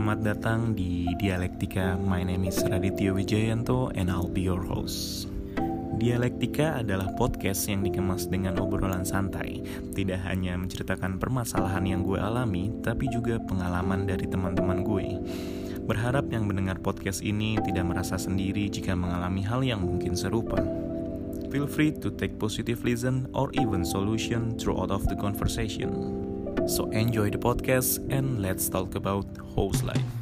Selamat datang di Dialektika. My name is Raditya Wijayanto and I'll be your host. Dialektika adalah podcast yang dikemas dengan obrolan santai. Tidak hanya menceritakan permasalahan yang gue alami, tapi juga pengalaman dari teman-teman gue. Berharap yang mendengar podcast ini tidak merasa sendiri jika mengalami hal yang mungkin serupa. Feel free to take positive listen or even solution throughout of the conversation. So enjoy the podcast and let's talk about host life.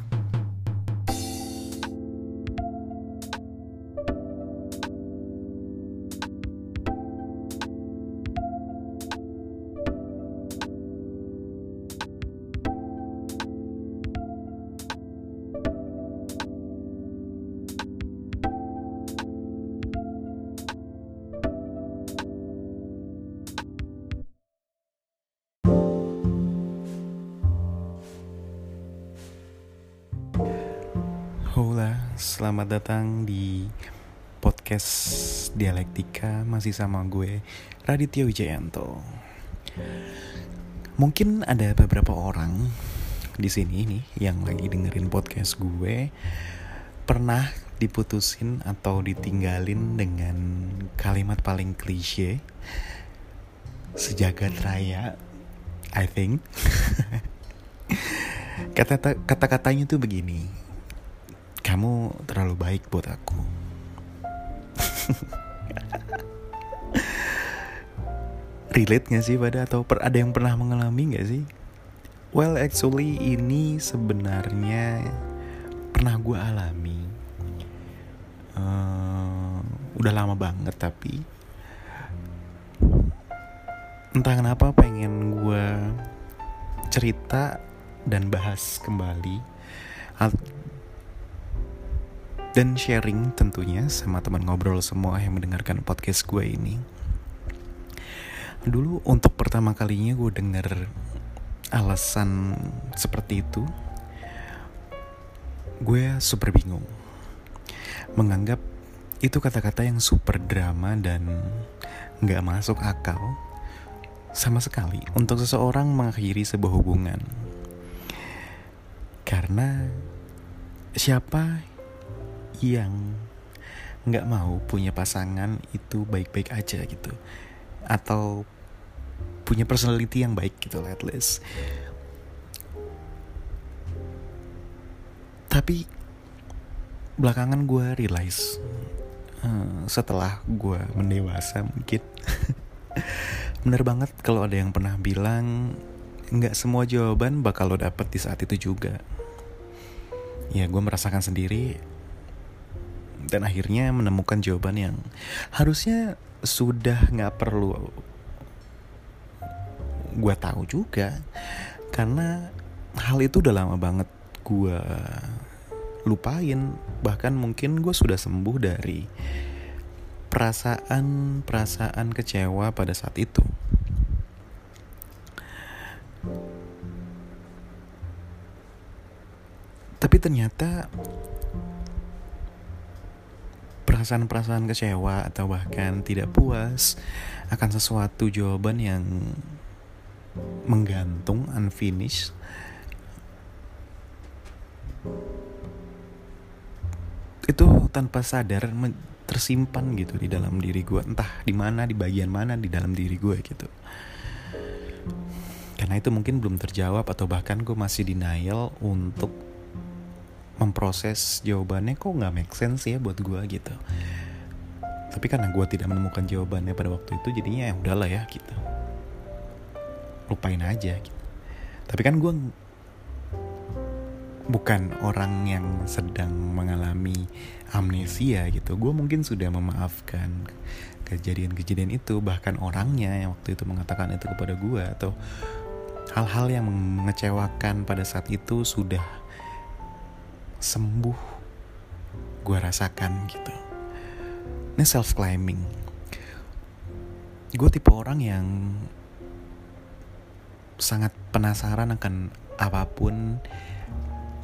Hola, selamat datang di podcast Dialektika masih sama gue Raditya Wijayanto. Mungkin ada beberapa orang di sini nih yang lagi dengerin podcast gue pernah diputusin atau ditinggalin dengan kalimat paling klise sejagat raya, I think. Kata kata-katanya tuh begini kamu terlalu baik buat aku. Relate gak sih pada atau per, ada yang pernah mengalami gak sih? Well actually ini sebenarnya pernah gue alami. Uh, udah lama banget tapi entah kenapa pengen gue cerita dan bahas kembali dan sharing tentunya sama teman ngobrol semua yang mendengarkan podcast gue ini. Dulu untuk pertama kalinya gue denger alasan seperti itu, gue super bingung. Menganggap itu kata-kata yang super drama dan gak masuk akal sama sekali untuk seseorang mengakhiri sebuah hubungan. Karena siapa yang nggak mau punya pasangan itu baik-baik aja gitu. Atau punya personality yang baik gitu at least. Tapi belakangan gue realize uh, setelah gue mendewasa mungkin bener banget kalau ada yang pernah bilang nggak semua jawaban bakal lo dapet di saat itu juga. Ya gue merasakan sendiri dan akhirnya menemukan jawaban yang harusnya sudah nggak perlu gue tahu juga. Karena hal itu udah lama banget gue lupain. Bahkan mungkin gue sudah sembuh dari perasaan perasaan kecewa pada saat itu. Tapi ternyata perasaan-perasaan kecewa atau bahkan tidak puas akan sesuatu jawaban yang menggantung unfinished. Itu tanpa sadar tersimpan gitu di dalam diri gue entah di mana di bagian mana di dalam diri gue gitu. Karena itu mungkin belum terjawab atau bahkan gue masih denial untuk memproses jawabannya kok nggak make sense ya buat gue gitu. Tapi karena gue tidak menemukan jawabannya pada waktu itu jadinya ya udahlah ya gitu. Lupain aja gitu. Tapi kan gue bukan orang yang sedang mengalami amnesia gitu. Gue mungkin sudah memaafkan kejadian-kejadian itu bahkan orangnya yang waktu itu mengatakan itu kepada gue atau hal-hal yang mengecewakan pada saat itu sudah sembuh gue rasakan gitu. Ini self climbing gue tipe orang yang sangat penasaran akan apa pun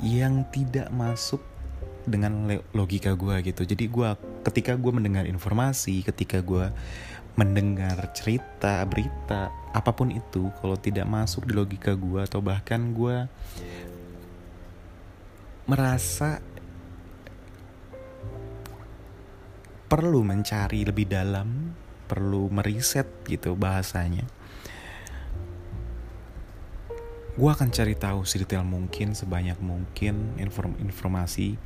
yang tidak masuk dengan logika gue gitu. Jadi gue ketika gue mendengar informasi ketika gue mendengar cerita berita apa pun itu kalau tidak masuk di logika gue atau bahkan gue merasa perlu mencari lebih dalam, perlu meriset gitu bahasanya. Gue akan cari tahu sedetail mungkin, sebanyak mungkin inform informasi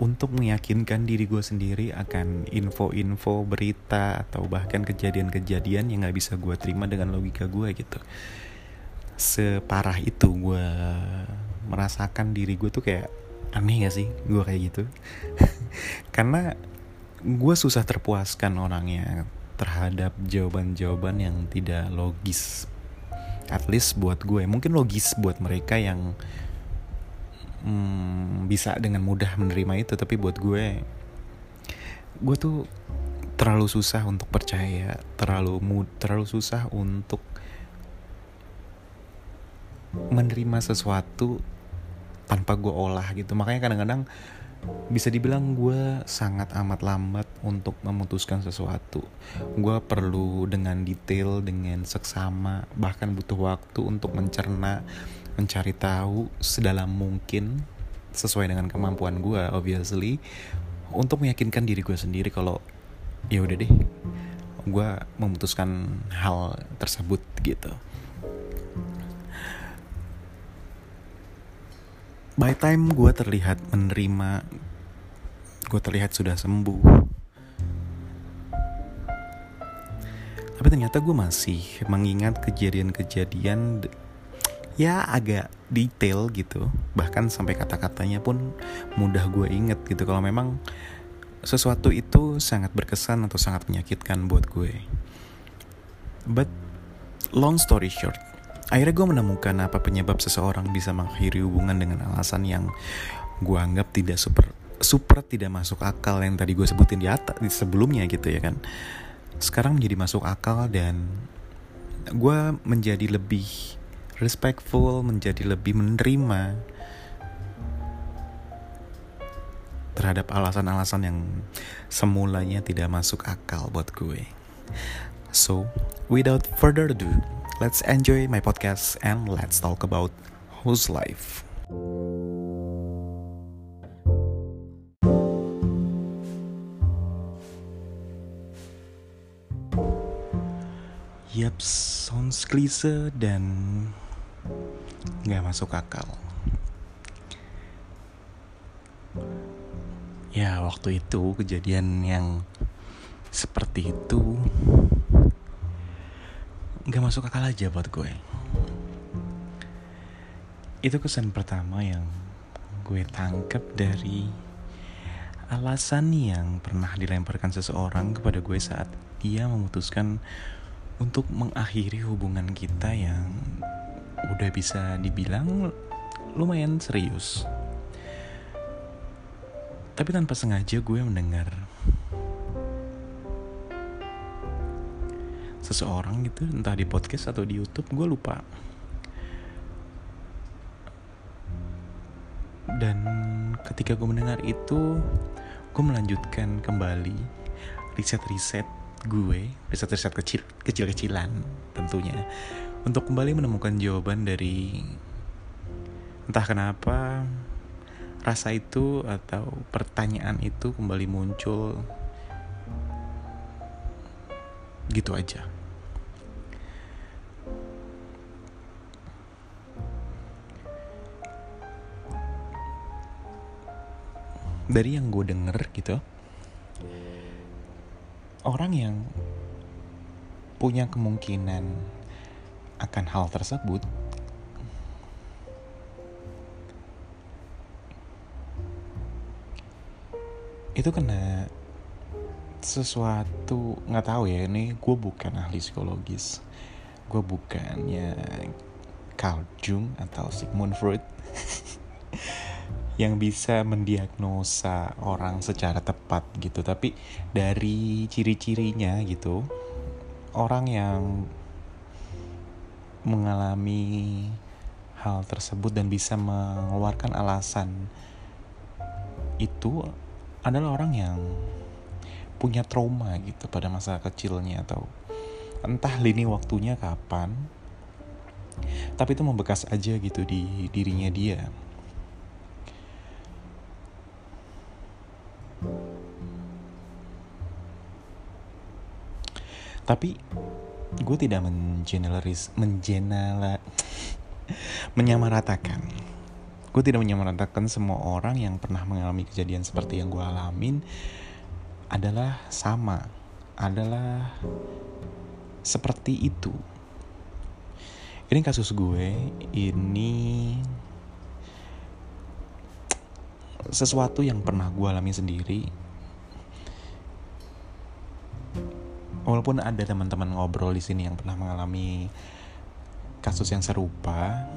untuk meyakinkan diri gue sendiri akan info-info, berita, atau bahkan kejadian-kejadian yang gak bisa gue terima dengan logika gue gitu. Separah itu gue merasakan diri gue tuh kayak aneh gak sih gue kayak gitu. Karena gue susah terpuaskan orangnya terhadap jawaban-jawaban yang tidak logis. At least buat gue, mungkin logis buat mereka yang hmm, bisa dengan mudah menerima itu tapi buat gue gue tuh terlalu susah untuk percaya terlalu mud terlalu susah untuk menerima sesuatu tanpa gue olah gitu makanya kadang-kadang bisa dibilang gue sangat amat lambat untuk memutuskan sesuatu. Gue perlu dengan detail, dengan seksama, bahkan butuh waktu untuk mencerna mencari tahu sedalam mungkin sesuai dengan kemampuan gue obviously untuk meyakinkan diri gue sendiri kalau ya udah deh gue memutuskan hal tersebut gitu by time gue terlihat menerima gue terlihat sudah sembuh. Tapi ternyata gue masih mengingat kejadian-kejadian ya agak detail gitu. Bahkan sampai kata-katanya pun mudah gue inget gitu. Kalau memang sesuatu itu sangat berkesan atau sangat menyakitkan buat gue. But long story short akhirnya gue menemukan apa penyebab seseorang bisa mengakhiri hubungan dengan alasan yang gue anggap tidak super super tidak masuk akal yang tadi gue sebutin di atas di sebelumnya gitu ya kan sekarang menjadi masuk akal dan gue menjadi lebih respectful, menjadi lebih menerima terhadap alasan-alasan yang semulanya tidak masuk akal buat gue. So, without further ado, let's enjoy my podcast and let's talk about whose life. Yap, sounds klise dan nggak masuk akal. Ya waktu itu kejadian yang seperti itu nggak masuk akal aja buat gue. Itu kesan pertama yang gue tangkap dari alasan yang pernah dilemparkan seseorang kepada gue saat dia memutuskan untuk mengakhiri hubungan kita yang udah bisa dibilang lumayan serius. Tapi tanpa sengaja gue mendengar seseorang gitu, entah di podcast atau di YouTube, gue lupa. Dan ketika gue mendengar itu, gue melanjutkan kembali riset-riset gue, riset-riset kecil kecil-kecilan tentunya untuk kembali menemukan jawaban dari entah kenapa rasa itu atau pertanyaan itu kembali muncul gitu aja. Dari yang gue denger gitu, orang yang punya kemungkinan akan hal tersebut itu kena sesuatu nggak tahu ya ini gue bukan ahli psikologis. Gue bukannya Carl Jung atau Sigmund Freud yang bisa mendiagnosa orang secara tepat gitu. Tapi dari ciri-cirinya gitu orang yang mengalami hal tersebut dan bisa mengeluarkan alasan itu adalah orang yang punya trauma gitu pada masa kecilnya atau entah lini waktunya kapan tapi itu membekas aja gitu di dirinya dia tapi gue tidak mengeneralis menjenala menyamaratakan. Gue tidak menyamaratakan semua orang yang pernah mengalami kejadian seperti yang gue alamin adalah sama adalah seperti itu. Ini kasus gue ini sesuatu yang pernah gue alami sendiri walaupun ada teman-teman ngobrol di sini yang pernah mengalami kasus yang serupa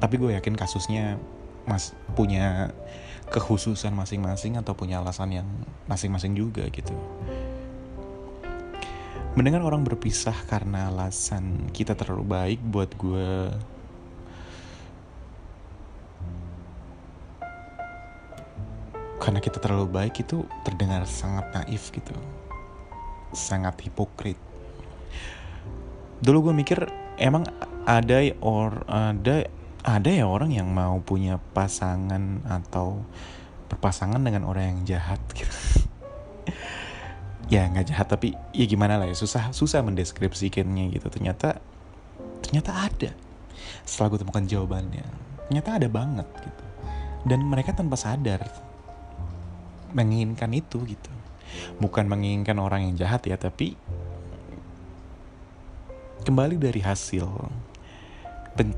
tapi gue yakin kasusnya mas punya kekhususan masing-masing atau punya alasan yang masing-masing juga gitu. Mendengar orang berpisah karena alasan kita terlalu baik buat gue karena kita terlalu baik itu terdengar sangat naif gitu sangat hipokrit. Dulu gue mikir emang ada or ada ada ya orang yang mau punya pasangan atau berpasangan dengan orang yang jahat? Gitu. Ya nggak jahat tapi ya gimana lah ya susah susah mendeskripsikannya gitu. Ternyata ternyata ada. Setelah gue temukan jawabannya ternyata ada banget gitu. Dan mereka tanpa sadar menginginkan itu gitu bukan menginginkan orang yang jahat ya tapi kembali dari hasil. Pen,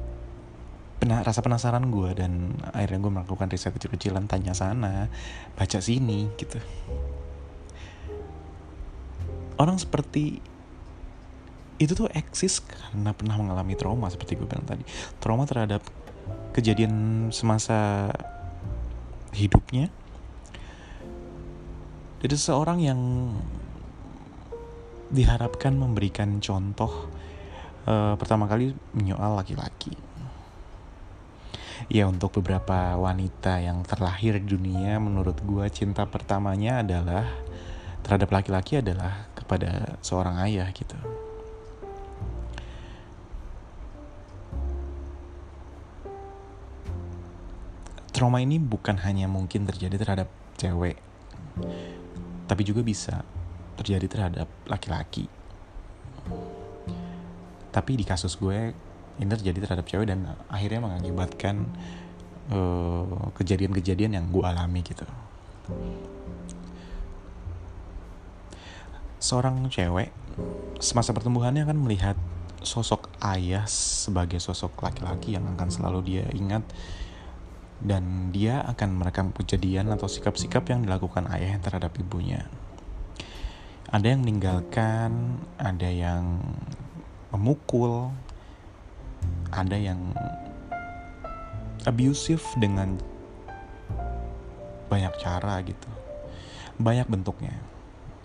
pena, rasa penasaran gue dan akhirnya gue melakukan riset kecil-kecilan tanya sana baca sini gitu. Orang seperti itu tuh eksis karena pernah mengalami trauma seperti gue bilang tadi. Trauma terhadap kejadian semasa hidupnya dari seseorang yang diharapkan memberikan contoh uh, pertama kali menyoal laki-laki ya untuk beberapa wanita yang terlahir di dunia menurut gue cinta pertamanya adalah terhadap laki-laki adalah kepada seorang ayah gitu. Trauma ini bukan hanya mungkin terjadi terhadap cewek, tapi juga bisa terjadi terhadap laki-laki. Tapi di kasus gue ini terjadi terhadap cewek dan akhirnya mengakibatkan eh, kejadian-kejadian uh, yang gue alami gitu seorang cewek semasa pertumbuhannya akan melihat sosok ayah sebagai sosok laki-laki yang akan selalu dia ingat dan dia akan merekam kejadian atau sikap-sikap yang dilakukan ayah terhadap ibunya. Ada yang meninggalkan, ada yang memukul, ada yang abusive dengan banyak cara gitu. Banyak bentuknya.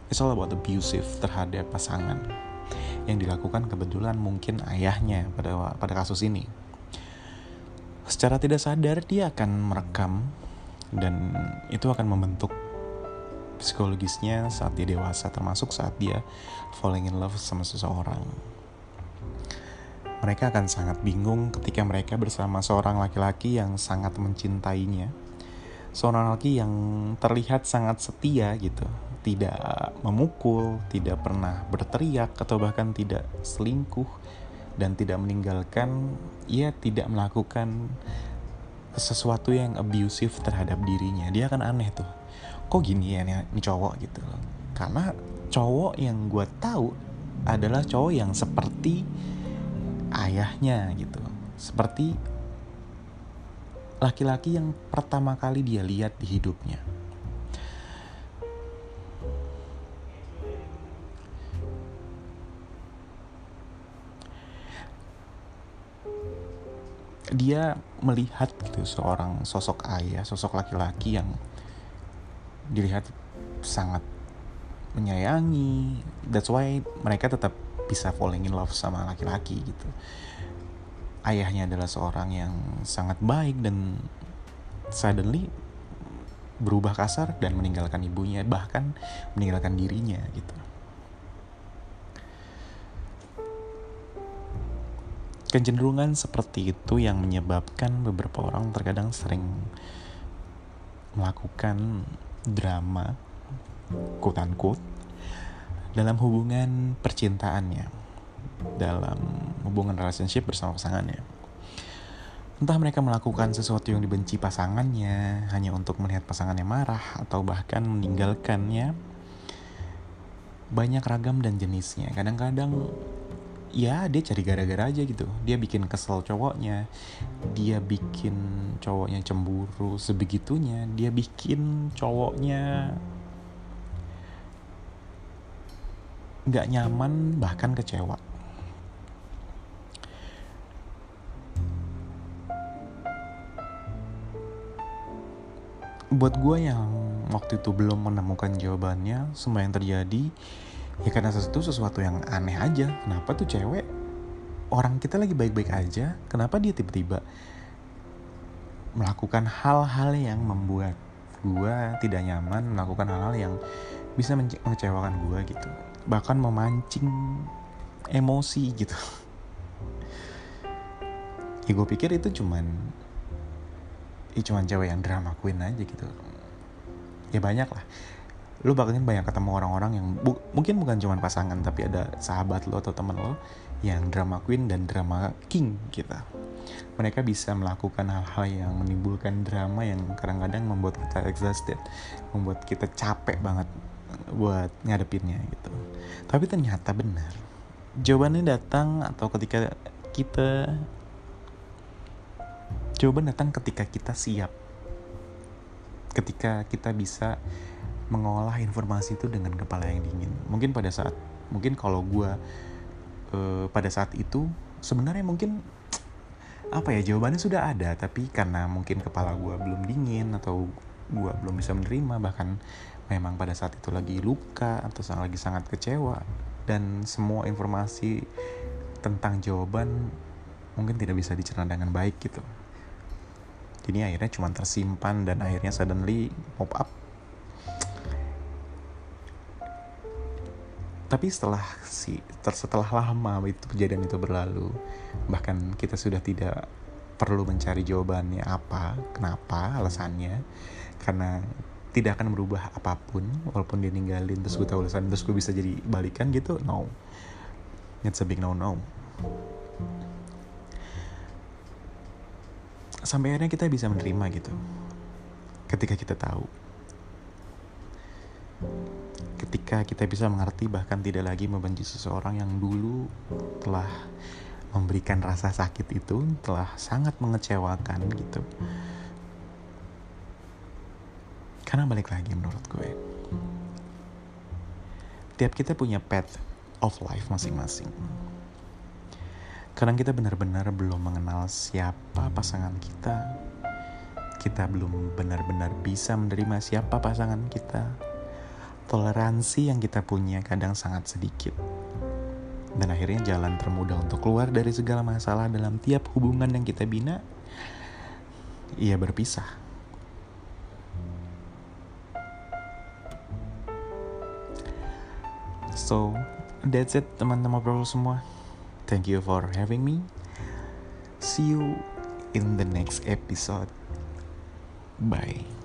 It's all about abusive terhadap pasangan yang dilakukan kebetulan mungkin ayahnya pada pada kasus ini. Secara tidak sadar dia akan merekam dan itu akan membentuk psikologisnya saat dia dewasa termasuk saat dia falling in love sama seseorang. Mereka akan sangat bingung ketika mereka bersama seorang laki-laki yang sangat mencintainya. Seorang laki yang terlihat sangat setia gitu tidak memukul, tidak pernah berteriak atau bahkan tidak selingkuh dan tidak meninggalkan, ia tidak melakukan sesuatu yang abusive terhadap dirinya. Dia akan aneh tuh. Kok gini ya nih, cowok gitu Karena cowok yang gue tahu adalah cowok yang seperti ayahnya gitu. Seperti laki-laki yang pertama kali dia lihat di hidupnya dia melihat gitu seorang sosok ayah, sosok laki-laki yang dilihat sangat menyayangi. That's why mereka tetap bisa falling in love sama laki-laki gitu. Ayahnya adalah seorang yang sangat baik dan suddenly berubah kasar dan meninggalkan ibunya bahkan meninggalkan dirinya gitu. Kecenderungan seperti itu yang menyebabkan beberapa orang terkadang sering melakukan drama quote unquote dalam hubungan percintaannya, dalam hubungan relationship bersama pasangannya. Entah mereka melakukan sesuatu yang dibenci pasangannya hanya untuk melihat pasangannya marah atau bahkan meninggalkannya. Banyak ragam dan jenisnya. Kadang-kadang ya dia cari gara-gara aja gitu. Dia bikin kesel cowoknya. Dia bikin cowoknya cemburu sebegitunya. Dia bikin cowoknya nggak nyaman bahkan kecewa buat gue yang waktu itu belum menemukan jawabannya semua yang terjadi ya karena sesuatu sesuatu yang aneh aja. Kenapa tuh cewek? Orang kita lagi baik-baik aja. Kenapa dia tiba-tiba melakukan hal-hal yang membuat gue tidak nyaman melakukan hal-hal yang bisa mengecewakan gue gitu. Bahkan memancing emosi gitu. Ya gue pikir itu cuman ya cuman cewek yang drama queen aja gitu. Ya banyak lah lu bakalan banyak ketemu orang-orang yang bu mungkin bukan cuma pasangan tapi ada sahabat lo atau teman lo yang drama queen dan drama king gitu mereka bisa melakukan hal-hal yang menimbulkan drama yang kadang-kadang membuat kita exhausted membuat kita capek banget buat ngadepinnya gitu. Tapi ternyata benar. Jawabannya datang atau ketika kita Jawaban datang ketika kita siap. Ketika kita bisa mengolah informasi itu dengan kepala yang dingin. Mungkin pada saat, mungkin kalau gue uh, pada saat itu sebenarnya mungkin apa ya jawabannya sudah ada, tapi karena mungkin kepala gue belum dingin atau gue belum bisa menerima bahkan memang pada saat itu lagi luka atau lagi sangat kecewa dan semua informasi tentang jawaban mungkin tidak bisa dicerna dengan baik gitu jadi akhirnya cuma tersimpan dan akhirnya suddenly pop up tapi setelah si setelah lama itu kejadian itu berlalu bahkan kita sudah tidak perlu mencari jawabannya apa kenapa alasannya karena tidak akan berubah apa pun walaupun dia ninggalin terus gue tahu alasan terus gue bisa jadi balikan gitu no. It's a big no no. Sampai akhirnya kita bisa menerima gitu ketika kita tahu ketika kita bisa mengerti bahkan tidak lagi membenci seseorang yang dulu telah memberikan rasa sakit itu telah sangat mengecewakan gitu. Karena balik lagi menurut gue tiap kita punya path of life masing-masing. Kadang kita benar-benar belum mengenal siapa pasangan kita. Kita belum benar-benar bisa menerima siapa pasangan kita toleransi yang kita punya kadang sangat sedikit dan akhirnya jalan termudah untuk keluar dari segala masalah dalam tiap hubungan yang kita bina ia berpisah so that's it teman-teman bro semua Thank you for having me. See you in the next episode. Bye.